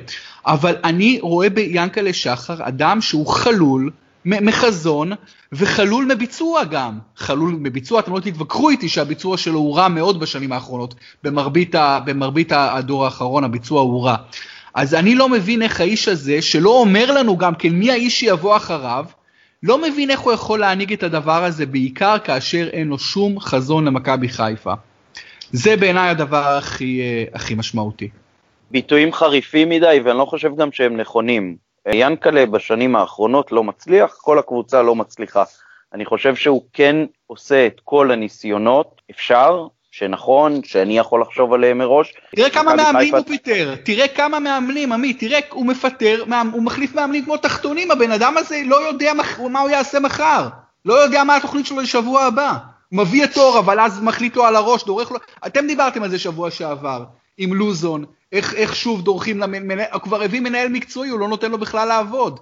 אבל אני רואה ביאנקלה שחר אדם שהוא חלול, מחזון וחלול מביצוע גם. חלול מביצוע, אתם לא תתווכחו איתי שהביצוע שלו הוא רע מאוד בשנים האחרונות, במרבית, ה, במרבית הדור האחרון הביצוע הוא רע. אז אני לא מבין איך האיש הזה, שלא אומר לנו גם כן מי האיש שיבוא אחריו, לא מבין איך הוא יכול להנהיג את הדבר הזה, בעיקר כאשר אין לו שום חזון למכבי חיפה. זה בעיניי הדבר הכי, אה, הכי משמעותי. ביטויים חריפים מדי, ואני לא חושב גם שהם נכונים. ינקלה בשנים האחרונות לא מצליח, כל הקבוצה לא מצליחה. אני חושב שהוא כן עושה את כל הניסיונות, אפשר, שנכון, שאני יכול לחשוב עליהם מראש. תראה כמה מאמנים הוא פיטר, תראה כמה מאמנים, עמית, תראה, הוא מפטר, הוא מחליף מאמנים כמו תחתונים, הבן אדם הזה לא יודע מה הוא יעשה מחר, לא יודע מה התוכנית שלו לשבוע הבא. מביא את אור, אבל אז מחליט לו על הראש, דורך לו, אתם דיברתם על זה שבוע שעבר, עם לוזון, איך, איך שוב דורכים למנהל, כבר הביא מנהל מקצועי, הוא לא נותן לו בכלל לעבוד.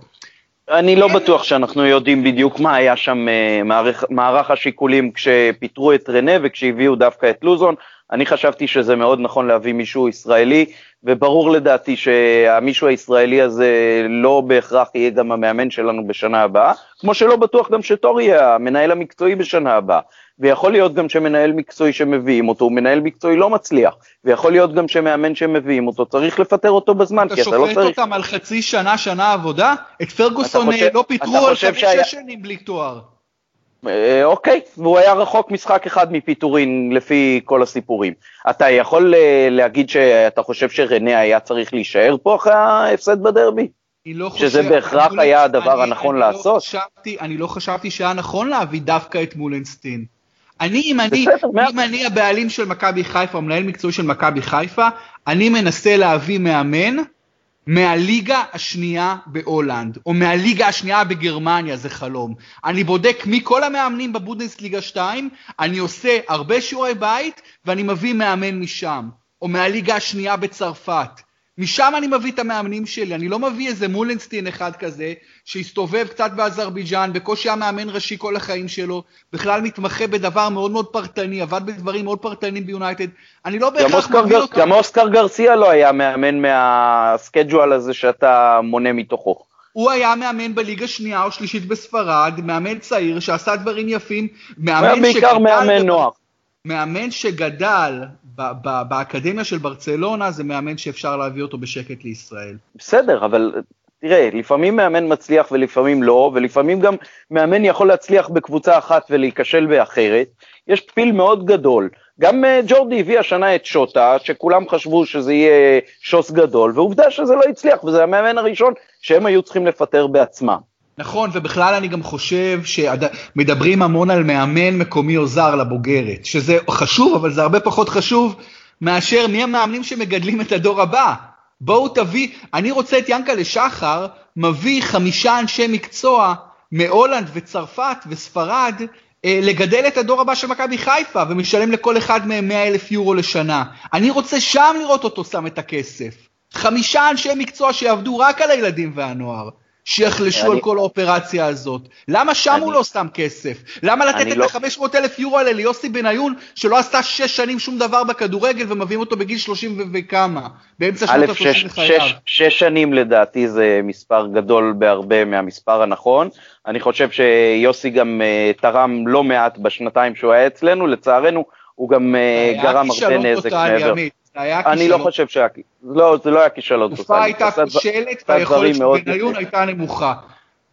אני לא בטוח שאנחנו יודעים בדיוק מה היה שם אה, מערך, מערך השיקולים כשפיטרו את רנה וכשהביאו דווקא את לוזון. אני חשבתי שזה מאוד נכון להביא מישהו ישראלי, וברור לדעתי שהמישהו הישראלי הזה לא בהכרח יהיה גם המאמן שלנו בשנה הבאה, כמו שלא בטוח גם שטור יהיה המנהל המקצועי בשנה הבאה. ויכול להיות גם שמנהל מקצועי שמביאים אותו הוא מנהל מקצועי לא מצליח, ויכול להיות גם שמאמן שמביאים אותו צריך לפטר אותו בזמן, כי אתה לא צריך... אתה שופט אותם על חצי שנה, שנה עבודה? את פרגוסון חושב, לא פיטרו על חמש שהיה... שש שנים בלי תואר. אה, אוקיי, והוא היה רחוק משחק אחד מפיטורין לפי כל הסיפורים. אתה יכול אה, להגיד שאתה חושב שרנה היה צריך להישאר פה אחרי ההפסד בדרבי? לא חושב, שזה בהכרח לא היה הדבר אני, הנכון אני לא לעשות. לא חשבתי, אני לא חשבתי שהיה נכון להביא דווקא את מולנסטין. אני, אם אני, בסדר, אם אני הבעלים של מכבי חיפה, מנהל מקצועי של מכבי חיפה, אני מנסה להביא מאמן מהליגה השנייה בהולנד, או מהליגה השנייה בגרמניה, זה חלום. אני בודק מי כל המאמנים בבונדסליגה 2, אני עושה הרבה שיעורי בית, ואני מביא מאמן משם, או מהליגה השנייה בצרפת. משם אני מביא את המאמנים שלי, אני לא מביא איזה מולנסטין אחד כזה, שהסתובב קצת באזרבייג'אן, בקושי היה מאמן ראשי כל החיים שלו, בכלל מתמחה בדבר מאוד מאוד פרטני, עבד בדברים מאוד פרטניים ביונייטד, אני לא בהכרח מביא גר, אותו. גם אוסקר גרסיה לא היה מאמן מהסקייג'ואל הזה שאתה מונה מתוכו. הוא היה מאמן בליגה שנייה או שלישית בספרד, מאמן צעיר שעשה דברים יפים, מאמן שגדל... הוא היה בעיקר מאמן נוח. מאמן שגדל באקדמיה של ברצלונה זה מאמן שאפשר להביא אותו בשקט לישראל. בסדר, אבל תראה, לפעמים מאמן מצליח ולפעמים לא, ולפעמים גם מאמן יכול להצליח בקבוצה אחת ולהיכשל באחרת. יש פיל מאוד גדול. גם אה, ג'ורדי הביא השנה את שוטה, שכולם חשבו שזה יהיה שוס גדול, ועובדה שזה לא הצליח, וזה המאמן הראשון שהם היו צריכים לפטר בעצמם. נכון, ובכלל אני גם חושב שמדברים המון על מאמן מקומי או זר לבוגרת, שזה חשוב, אבל זה הרבה פחות חשוב מאשר מי המאמנים שמגדלים את הדור הבא. בואו תביא, אני רוצה את ינקלה שחר, מביא חמישה אנשי מקצוע מהולנד וצרפת וספרד, אה, לגדל את הדור הבא של מכבי חיפה, ומשלם לכל אחד מהם 100 אלף יורו לשנה. אני רוצה שם לראות אותו שם את הכסף. חמישה אנשי מקצוע שיעבדו רק על הילדים והנוער. שיחלשו על כל האופרציה הזאת? למה שם הוא לא שם כסף? למה לתת את לא- ה-500 אלף יורו האלה ליוסי בניון, שלא עשתה שש שנים שום דבר בכדורגל ומביאים אותו בגיל 30 וכמה, באמצע שנות ה-30 לחייו? שש שנים לדעתי זה מספר גדול בהרבה מהמספר הנכון. אני חושב שיוסי גם uh, תרם לא מעט בשנתיים שהוא היה אצלנו, לצערנו הוא גם uh, גרם הרבה נזק מעבר. היה כישלון. אני לא חושב שהיה, לא, זה לא היה כישלון. התקופה הייתה כושלת והיכולת של בניון הייתה נמוכה.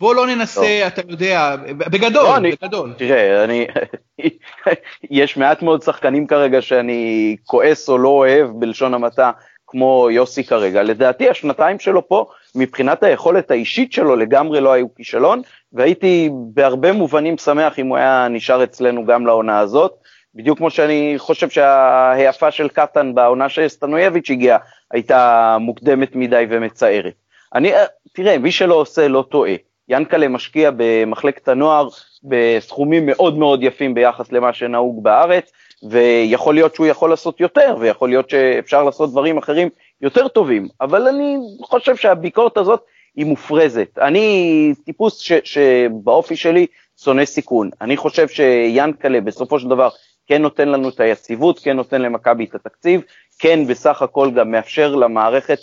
בוא לא ננסה, אתה יודע, בגדול, לא, בגדול. תראה, אני, (laughs) יש מעט מאוד שחקנים כרגע שאני כועס או לא אוהב בלשון המעטה, כמו יוסי כרגע. לדעתי השנתיים שלו פה, מבחינת היכולת האישית שלו לגמרי לא היו כישלון, והייתי בהרבה מובנים שמח אם הוא היה נשאר אצלנו גם לעונה הזאת. בדיוק כמו שאני חושב שההעפה של קטן בעונה שסטנויביץ' הגיע, הייתה מוקדמת מדי ומצערת. אני, תראה, מי שלא עושה לא טועה. ינקלה משקיע במחלקת הנוער בסכומים מאוד מאוד יפים ביחס למה שנהוג בארץ, ויכול להיות שהוא יכול לעשות יותר, ויכול להיות שאפשר לעשות דברים אחרים יותר טובים, אבל אני חושב שהביקורת הזאת היא מופרזת. אני טיפוס ש, שבאופי שלי שונא סיכון. אני חושב שיאנקלה בסופו של דבר כן נותן לנו את היציבות, כן נותן למכבי את התקציב, כן בסך הכל גם מאפשר למערכת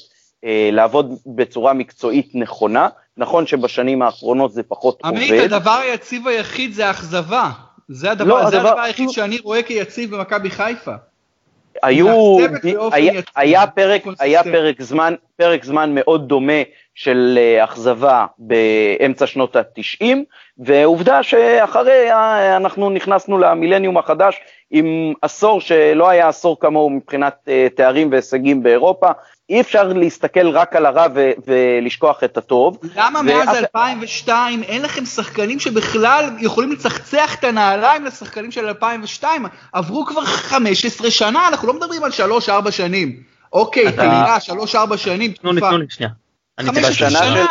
אה, לעבוד בצורה מקצועית נכונה. נכון שבשנים האחרונות זה פחות עמית, עובד. עמית, הדבר היציב היחיד זה האכזבה. זה הדבר, לא, זה הדבר, הדבר היחיד שאני רואה כיציב במכבי חיפה. היו, היה, היה, פרק, היה פרק, זמן, פרק זמן מאוד דומה של אה, אכזבה באמצע שנות ה-90, ועובדה שאחרי אנחנו נכנסנו למילניום החדש עם עשור שלא היה עשור כמוהו מבחינת אה, תארים והישגים באירופה. אי אפשר להסתכל רק על הרע ו- ולשכוח את הטוב. למה ו- מאז 2002 אין לכם שחקנים שבכלל יכולים לצחצח את הנעליים לשחקנים של 2002? עברו כבר 15 שנה, אנחנו לא מדברים על 3-4 שנים. אוקיי, תהילה, 3-4 שנים, תקופה. תנו לי, תנו לי, שנייה. 15 שנה.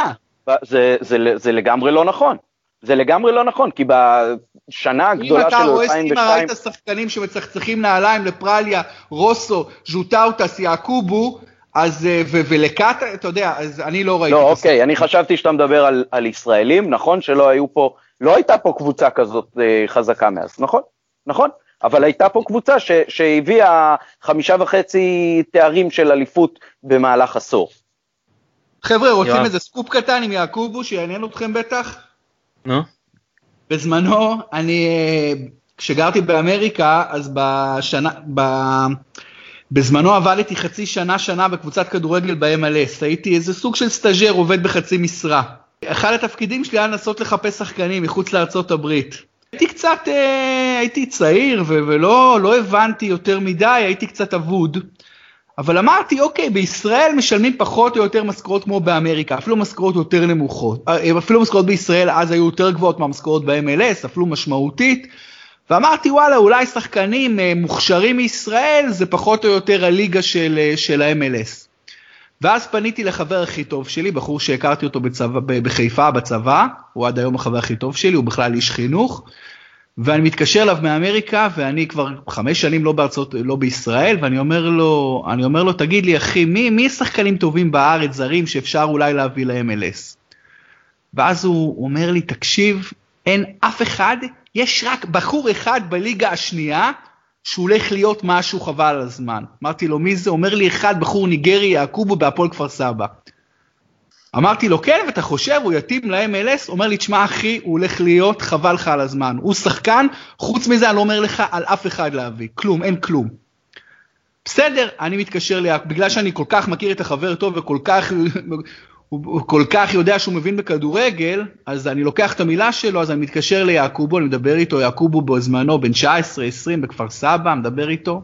זה, זה, זה, זה לגמרי לא נכון. זה לגמרי לא נכון, כי בשנה הגדולה של 2002... אם אתה רואה ראית שחקנים שמצחצחים נעליים לפרליה, רוסו, ז'וטאוטס, יעקובו, אז, אה, ולקאט, אתה יודע, אז אני לא ראיתי... לא, אוקיי, אני חשבתי שאתה מדבר על, על ישראלים, נכון שלא היו פה, לא הייתה פה קבוצה כזאת אה, חזקה מאז, נכון? נכון? אבל הייתה פה קבוצה ש, שהביאה חמישה וחצי תארים של אליפות במהלך עשור. חבר'ה, רוצים איזה סקופ קטן עם יעקובו שיעניין אתכם בטח? נו. בזמנו, אני, כשגרתי באמריקה, אז בשנה, ב... בזמנו עבדתי חצי שנה, שנה בקבוצת כדורגל ב-MLS. הייתי איזה סוג של סטאג'ר, עובד בחצי משרה. אחד התפקידים שלי היה לנסות לחפש שחקנים מחוץ לארצות הברית. הייתי קצת, אה, הייתי צעיר ולא לא הבנתי יותר מדי, הייתי קצת אבוד. אבל אמרתי, אוקיי, בישראל משלמים פחות או יותר משכורות כמו באמריקה, אפילו משכורות יותר נמוכות. אה, אפילו משכורות בישראל אז היו יותר גבוהות מהמשכורות ב-MLS, אפילו משמעותית. ואמרתי, וואלה, אולי שחקנים אה, מוכשרים מישראל זה פחות או יותר הליגה של, אה, של ה-MLS. ואז פניתי לחבר הכי טוב שלי, בחור שהכרתי אותו בצבא, בחיפה בצבא, הוא עד היום החבר הכי טוב שלי, הוא בכלל איש חינוך. ואני מתקשר אליו מאמריקה, ואני כבר חמש שנים לא בארצות, לא בישראל, ואני אומר לו, אני אומר לו, תגיד לי אחי, מי, מי שחקנים טובים בארץ, זרים, שאפשר אולי להביא ל-MLS? ואז הוא אומר לי, תקשיב, אין אף אחד, יש רק בחור אחד בליגה השנייה, שהוא הולך להיות משהו חבל על הזמן. אמרתי לו, מי זה? אומר לי אחד, בחור ניגרי, יעקובו בהפועל כפר סבא. אמרתי לו, כן, ואתה חושב, הוא יתאים ל-MLS? אומר לי, תשמע אחי, הוא הולך להיות חבל לך על הזמן. הוא שחקן, חוץ מזה אני לא אומר לך על אף אחד להביא, כלום, אין כלום. בסדר, אני מתקשר לי, בגלל שאני כל כך מכיר את החבר טוב וכל כך, הוא, הוא כל כך יודע שהוא מבין בכדורגל, אז אני לוקח את המילה שלו, אז אני מתקשר ליעקובו, אני מדבר איתו, יעקובו בזמנו בן 19-20 בכפר סבא, מדבר איתו.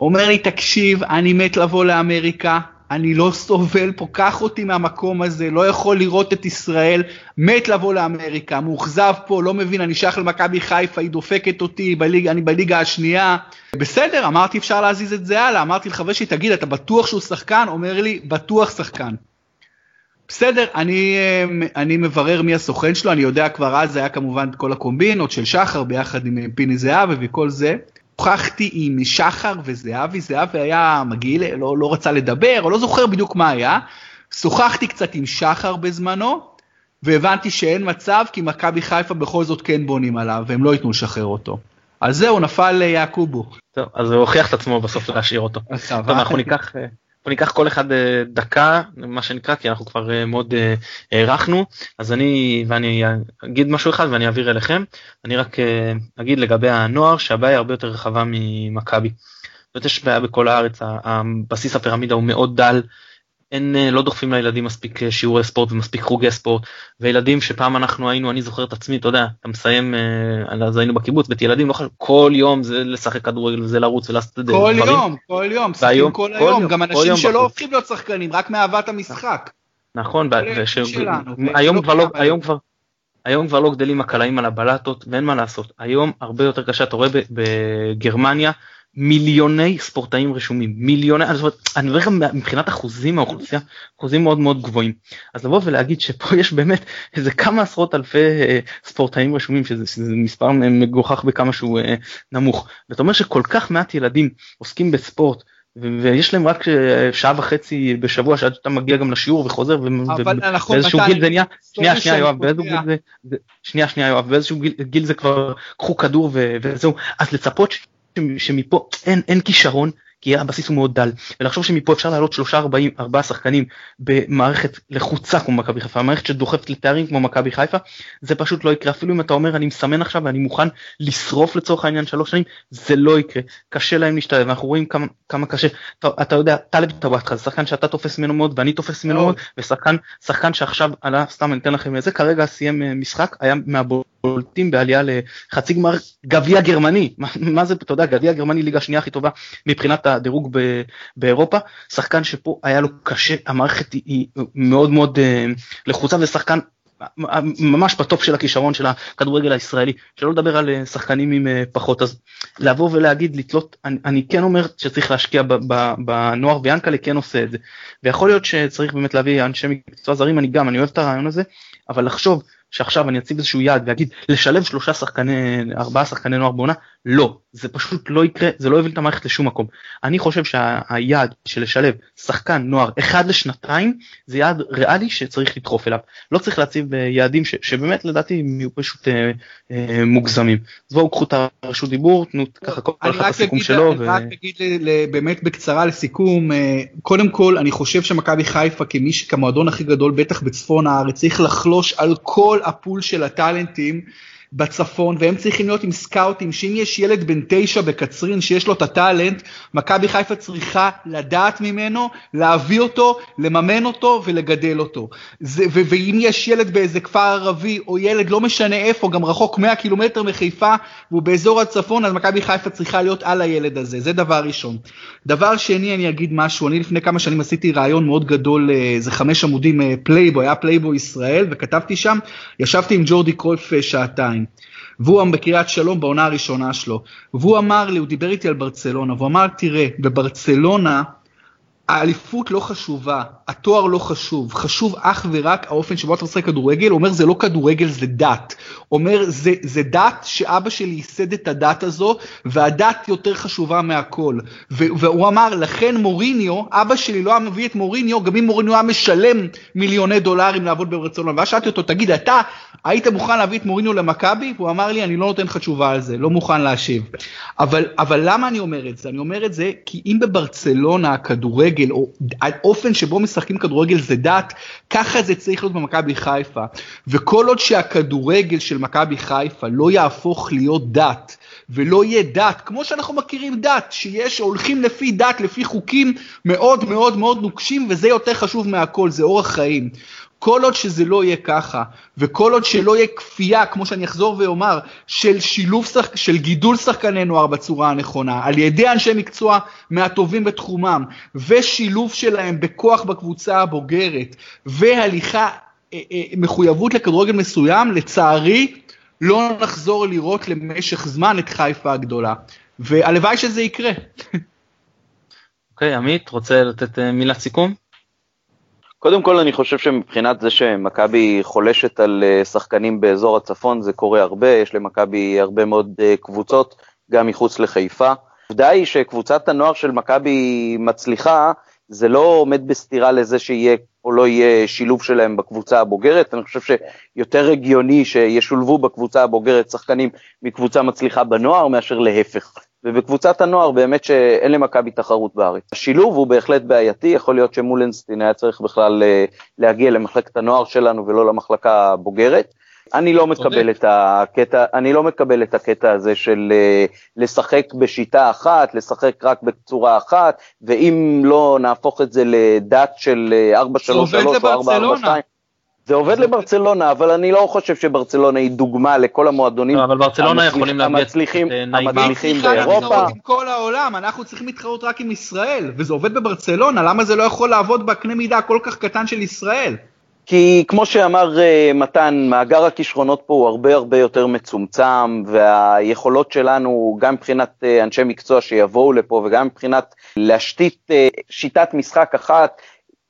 אומר לי, תקשיב, אני מת לבוא לאמריקה, אני לא סובל פה, קח אותי מהמקום הזה, לא יכול לראות את ישראל, מת לבוא לאמריקה, מאוכזב פה, לא מבין, אני שייך למכבי חיפה, היא דופקת אותי, בליג, אני בליגה השנייה. בסדר, אמרתי אפשר להזיז את זה הלאה, אמרתי לחבר שלי, תגיד, אתה בטוח שהוא שחקן? אומר לי, בטוח שחקן. בסדר, אני, אני מברר מי הסוכן שלו, אני יודע כבר אז זה היה כמובן כל הקומבינות של שחר ביחד עם פיני זהבי וכל זה. הוכחתי עם שחר וזהבי, זהבי היה מגעיל, לא, לא רצה לדבר, או לא זוכר בדיוק מה היה. שוחחתי קצת עם שחר בזמנו, והבנתי שאין מצב, כי מכבי חיפה בכל זאת כן בונים עליו, והם לא ייתנו לשחרר אותו. אז זהו, נפל ליעקובו. טוב, אז הוא הוכיח את עצמו בסוף להשאיר אותו. טוב, אנחנו ניקח... אה, בוא ניקח כל אחד אה, דקה מה שנקרא כי אנחנו כבר אה, מאוד אה, הארכנו אז אני ואני אגיד משהו אחד ואני אעביר אליכם. אני רק אגיד לגבי הנוער שהבעיה היא הרבה יותר רחבה ממכבי. יש בעיה בכל הארץ הבסיס הפירמידה הוא מאוד דל אין, אה, לא דוחפים לילדים מספיק אה, שיעורי ספורט ומספיק חוגי ספורט וילדים שפעם אנחנו היינו אני זוכר את עצמי אתה יודע אתה מסיים אה, אז היינו בקיבוץ בית ילדים לא חושב כל יום זה לשחק כדורגל וזה לרוץ ולעשות את זה. כל דברים. יום כל יום משחקים כל, כל היום גם אנשים שלא הופכים להיות שחקנים רק מאהבת המשחק. נכון היום כבר לא היום כבר היום כבר לא גדלים הקלעים על הבלטות ואין מה לעשות היום הרבה יותר קשה אתה רואה בגרמניה מיליוני ספורטאים רשומים מיליוני אני אומר גם מבחינת אחוזים מהאוכלוסייה אחוזים מאוד מאוד גבוהים. אז לבוא ולהגיד שפה יש באמת איזה כמה עשרות אלפי אה, ספורטאים רשומים שזה, שזה מספר מגוחך בכמה שהוא אה, נמוך ואתה אומר שכל כך מעט ילדים עוסקים בספורט ויש להם רק אה, שעה וחצי בשבוע שעד שאתה מגיע גם לשיעור וחוזר ובאיזשהו גיל זה נהיה שנייה שנייה יואב באיזשהו גיל זה שנייה שנייה יואב באיזשהו גיל זה כבר קחו כדור וזהו. אז לצפות שמפה אין, אין כישרון כי הבסיס הוא מאוד דל. ולחשוב שמפה אפשר לעלות שלושה ארבעים ארבעה שחקנים במערכת לחוצה כמו מכבי חיפה מערכת שדוחפת לתארים כמו מכבי חיפה זה פשוט לא יקרה. אפילו אם אתה אומר אני מסמן עכשיו ואני מוכן לשרוף לצורך העניין שלוש שנים זה לא יקרה. קשה להם להשתלב. אנחנו רואים כמה, כמה קשה. אתה, אתה יודע טלב טוואטחה זה שחקן שאתה תופס ממנו מאוד ואני תופס ממנו מאוד ושחקן שחקן שעכשיו עלה סתם אני אתן לכם איזה כרגע סיים אה, משחק היה מהבול בולטים בעלייה לחצי גמר גביע גרמני. מה, זה אתה יודע גביע גרמני ליגה שנייה הכי טובה מבחינת הדירוג ב, באירופה. שחקן שפה היה לו קשה המערכת היא, מאוד מאוד uh, לחוצה ושחקן ממש בטופ של הכישרון של הכדורגל הישראלי. שלא לדבר על אה, שחקנים עם אה, פחות. אז לבוא ולהגיד לתלות אני, אני כן אומר שצריך להשקיע בנוער ויאנקלה כן עושה את זה. ויכול להיות שצריך באמת להביא אנשי מקצוע זרים אני גם אני אוהב את הרעיון הזה אבל לחשוב שעכשיו אני אציב איזשהו יעד ואגיד לשלב שלושה שחקני ארבעה שחקני נוער בעונה לא זה פשוט לא יקרה זה לא יוביל את המערכת לשום מקום אני חושב שהיעד של לשלב שחקן נוער אחד לשנתיים זה יעד ריאלי שצריך לדחוף אליו לא צריך להציב אה, יעדים ש, שבאמת לדעתי הם יהיו פשוט אה, אה, מוגזמים אז בואו קחו את הרשות דיבור תנו ככה כל אחד הסיכום שלו. אני. רק אגיד באמת בקצרה לסיכום אה, קודם כל אני חושב שמכבי חיפה כמי שכמועדון הכי גדול בטח בצפון הארץ צריך לחלוש על כל הפול של הטאלנטים. בצפון, והם צריכים להיות עם סקאוטים, שאם יש ילד בן תשע בקצרין שיש לו את הטאלנט, מכבי חיפה צריכה לדעת ממנו, להביא אותו, לממן אותו ולגדל אותו. זה, ו- ואם יש ילד באיזה כפר ערבי, או ילד לא משנה איפה, גם רחוק 100 קילומטר מחיפה, והוא באזור הצפון, אז מכבי חיפה צריכה להיות על הילד הזה, זה דבר ראשון. דבר שני, אני אגיד משהו, אני לפני כמה שנים עשיתי ריאיון מאוד גדול, איזה חמש עמודים פלייבו, היה פלייבו ישראל, וכתבתי שם, ישבתי עם ג'ורדי קרויף אה, שעתיים. והוא בקריית שלום בעונה הראשונה שלו, והוא אמר לי, הוא דיבר איתי על ברצלונה, והוא אמר, תראה, בברצלונה האליפות לא חשובה, התואר לא חשוב, חשוב אך ורק האופן שבו אתה משחק כדורגל, אומר זה לא כדורגל זה דת, אומר זה, זה דת שאבא שלי ייסד את הדת הזו והדת יותר חשובה מהכל, והוא אמר לכן מוריניו, אבא שלי לא היה מביא את מוריניו, גם אם מוריניו היה משלם מיליוני דולרים לעבוד ברצלונה, ואז שאלתי אותו תגיד אתה היית מוכן להביא את מוריניו למכבי? והוא אמר לי אני לא נותן לך תשובה על זה, לא מוכן להשיב, אבל, אבל למה אני אומר את זה? אני אומר את זה כי אם בברצלונה הכדורגל כדורגל, או האופן שבו משחקים כדורגל זה דת, ככה זה צריך להיות במכבי חיפה. וכל עוד שהכדורגל של מכבי חיפה לא יהפוך להיות דת, ולא יהיה דת, כמו שאנחנו מכירים דת, שיש, הולכים לפי דת, לפי חוקים מאוד מאוד מאוד נוקשים, וזה יותר חשוב מהכל, זה אורח חיים. כל עוד שזה לא יהיה ככה, וכל עוד שלא יהיה כפייה, כמו שאני אחזור ואומר, של שילוב, שח... של גידול שחקני נוער בצורה הנכונה, על ידי אנשי מקצוע מהטובים בתחומם, ושילוב שלהם בכוח בקבוצה הבוגרת, והליכה, אה, אה, מחויבות לכדורגל מסוים, לצערי, לא נחזור לראות למשך זמן את חיפה הגדולה. והלוואי שזה יקרה. אוקיי, okay, עמית, רוצה לתת אה, מילת סיכום? קודם כל אני חושב שמבחינת זה שמכבי חולשת על אה, שחקנים באזור הצפון זה קורה הרבה, יש למכבי הרבה מאוד אה, קבוצות, גם מחוץ לחיפה. העובדה היא שקבוצת הנוער של מכבי מצליחה, זה לא עומד בסתירה לזה שיהיה או לא יהיה שילוב שלהם בקבוצה הבוגרת, אני חושב שיותר הגיוני שישולבו בקבוצה הבוגרת שחקנים מקבוצה מצליחה בנוער מאשר להפך. ובקבוצת הנוער באמת שאין למכבי תחרות בארץ. השילוב הוא בהחלט בעייתי, יכול להיות שמולנסטין היה צריך בכלל אה, להגיע למחלקת הנוער שלנו ולא למחלקה הבוגרת. אני לא מקבל את הקטע, אני לא מקבל את הקטע הזה של אה, לשחק בשיטה אחת, לשחק רק בצורה אחת, ואם לא נהפוך את זה לדת של 433 אה, או 442. זה עובד לברצלונה, אבל אני לא חושב שברצלונה היא דוגמה לכל המועדונים לא, אבל ברצלונה יכולים המצליחים, המצליחים באירופה. עם כל העולם, אנחנו צריכים להתחרות רק עם ישראל, וזה עובד בברצלונה, למה זה לא יכול לעבוד בקנה מידה כל כך קטן של ישראל? כי כמו שאמר uh, מתן, מאגר הכישרונות פה הוא הרבה הרבה יותר מצומצם, והיכולות שלנו, גם מבחינת uh, אנשי מקצוע שיבואו לפה, וגם מבחינת להשתית uh, שיטת משחק אחת,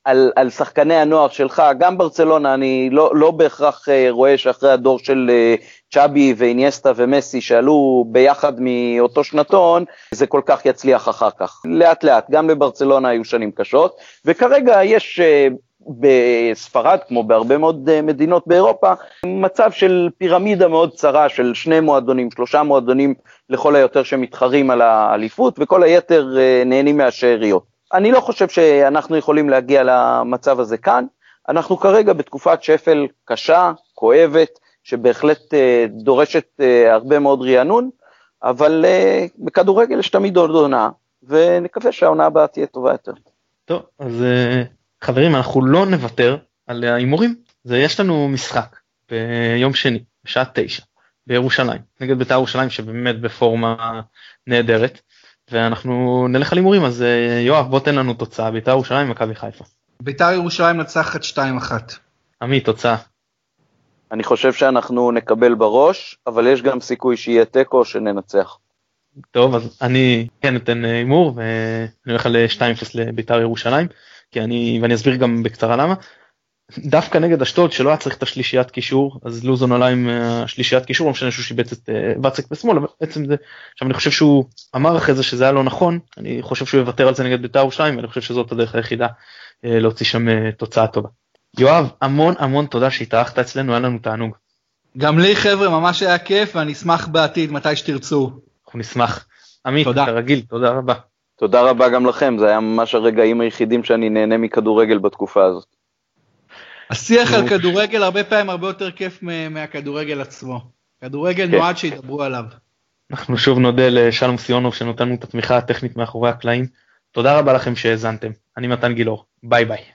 על, על שחקני הנוער שלך, גם ברצלונה, אני לא, לא בהכרח uh, רואה שאחרי הדור של uh, צ'אבי ואיניאסטה ומסי שעלו ביחד מאותו שנתון, זה כל כך יצליח אחר כך. לאט לאט, גם בברצלונה היו שנים קשות, וכרגע יש uh, בספרד, כמו בהרבה מאוד מדינות באירופה, מצב של פירמידה מאוד צרה של שני מועדונים, שלושה מועדונים לכל היותר שמתחרים על האליפות, וכל היתר נהנים מהשאריות. אני לא חושב שאנחנו יכולים להגיע למצב הזה כאן. אנחנו כרגע בתקופת שפל קשה, כואבת, שבהחלט uh, דורשת uh, הרבה מאוד רענון, אבל uh, בכדורגל יש תמיד עוד עונה, ונקווה שהעונה הבאה תהיה טובה יותר. טוב, אז חברים, אנחנו לא נוותר על ההימורים. יש לנו משחק ביום שני, בשעה תשע, בירושלים, נגד בית"ר ירושלים שבאמת בפורמה נהדרת. ואנחנו נלך על הימורים אז אה, יואב בוא תן לנו תוצאה בית"ר ירושלים מכבי חיפה. בית"ר ירושלים נצחת 2-1. עמית תוצאה. אני חושב שאנחנו נקבל בראש אבל יש גם סיכוי שיהיה תיקו שננצח. טוב אז אני כן אתן אה, הימור ואני הולך על 2-0 אה, לבית"ר ירושלים כי אני ואני אסביר גם בקצרה למה. דווקא נגד אשדוד שלא היה צריך את השלישיית קישור אז לוזון עלה עם השלישיית אה, קישור לא משנה שהוא שיבץ את אה, ואצק בשמאל אבל בעצם זה עכשיו אני חושב שהוא אמר אחרי זה שזה היה לא נכון אני חושב שהוא יוותר על זה נגד בית"ר ירושלים ואני חושב שזאת הדרך היחידה אה, להוציא שם תוצאה טובה. יואב המון המון תודה שהתארחת אצלנו היה לנו תענוג. גם לי חבר'ה ממש היה כיף ואני אשמח בעתיד מתי שתרצו. אנחנו נשמח. עמית כרגיל תודה רבה. תודה רבה גם לכם זה היה ממש הרגעים היחידים שאני נהנה מכדורגל בתקופה הזאת. השיח על כדורגל הרבה פעמים הרבה יותר כיף מהכדורגל עצמו. כדורגל כן. נועד שידברו עליו. אנחנו שוב נודה לשלום סיונוב שנותן לנו את התמיכה הטכנית מאחורי הקלעים. תודה רבה לכם שהאזנתם. אני מתן גילאור. ביי ביי.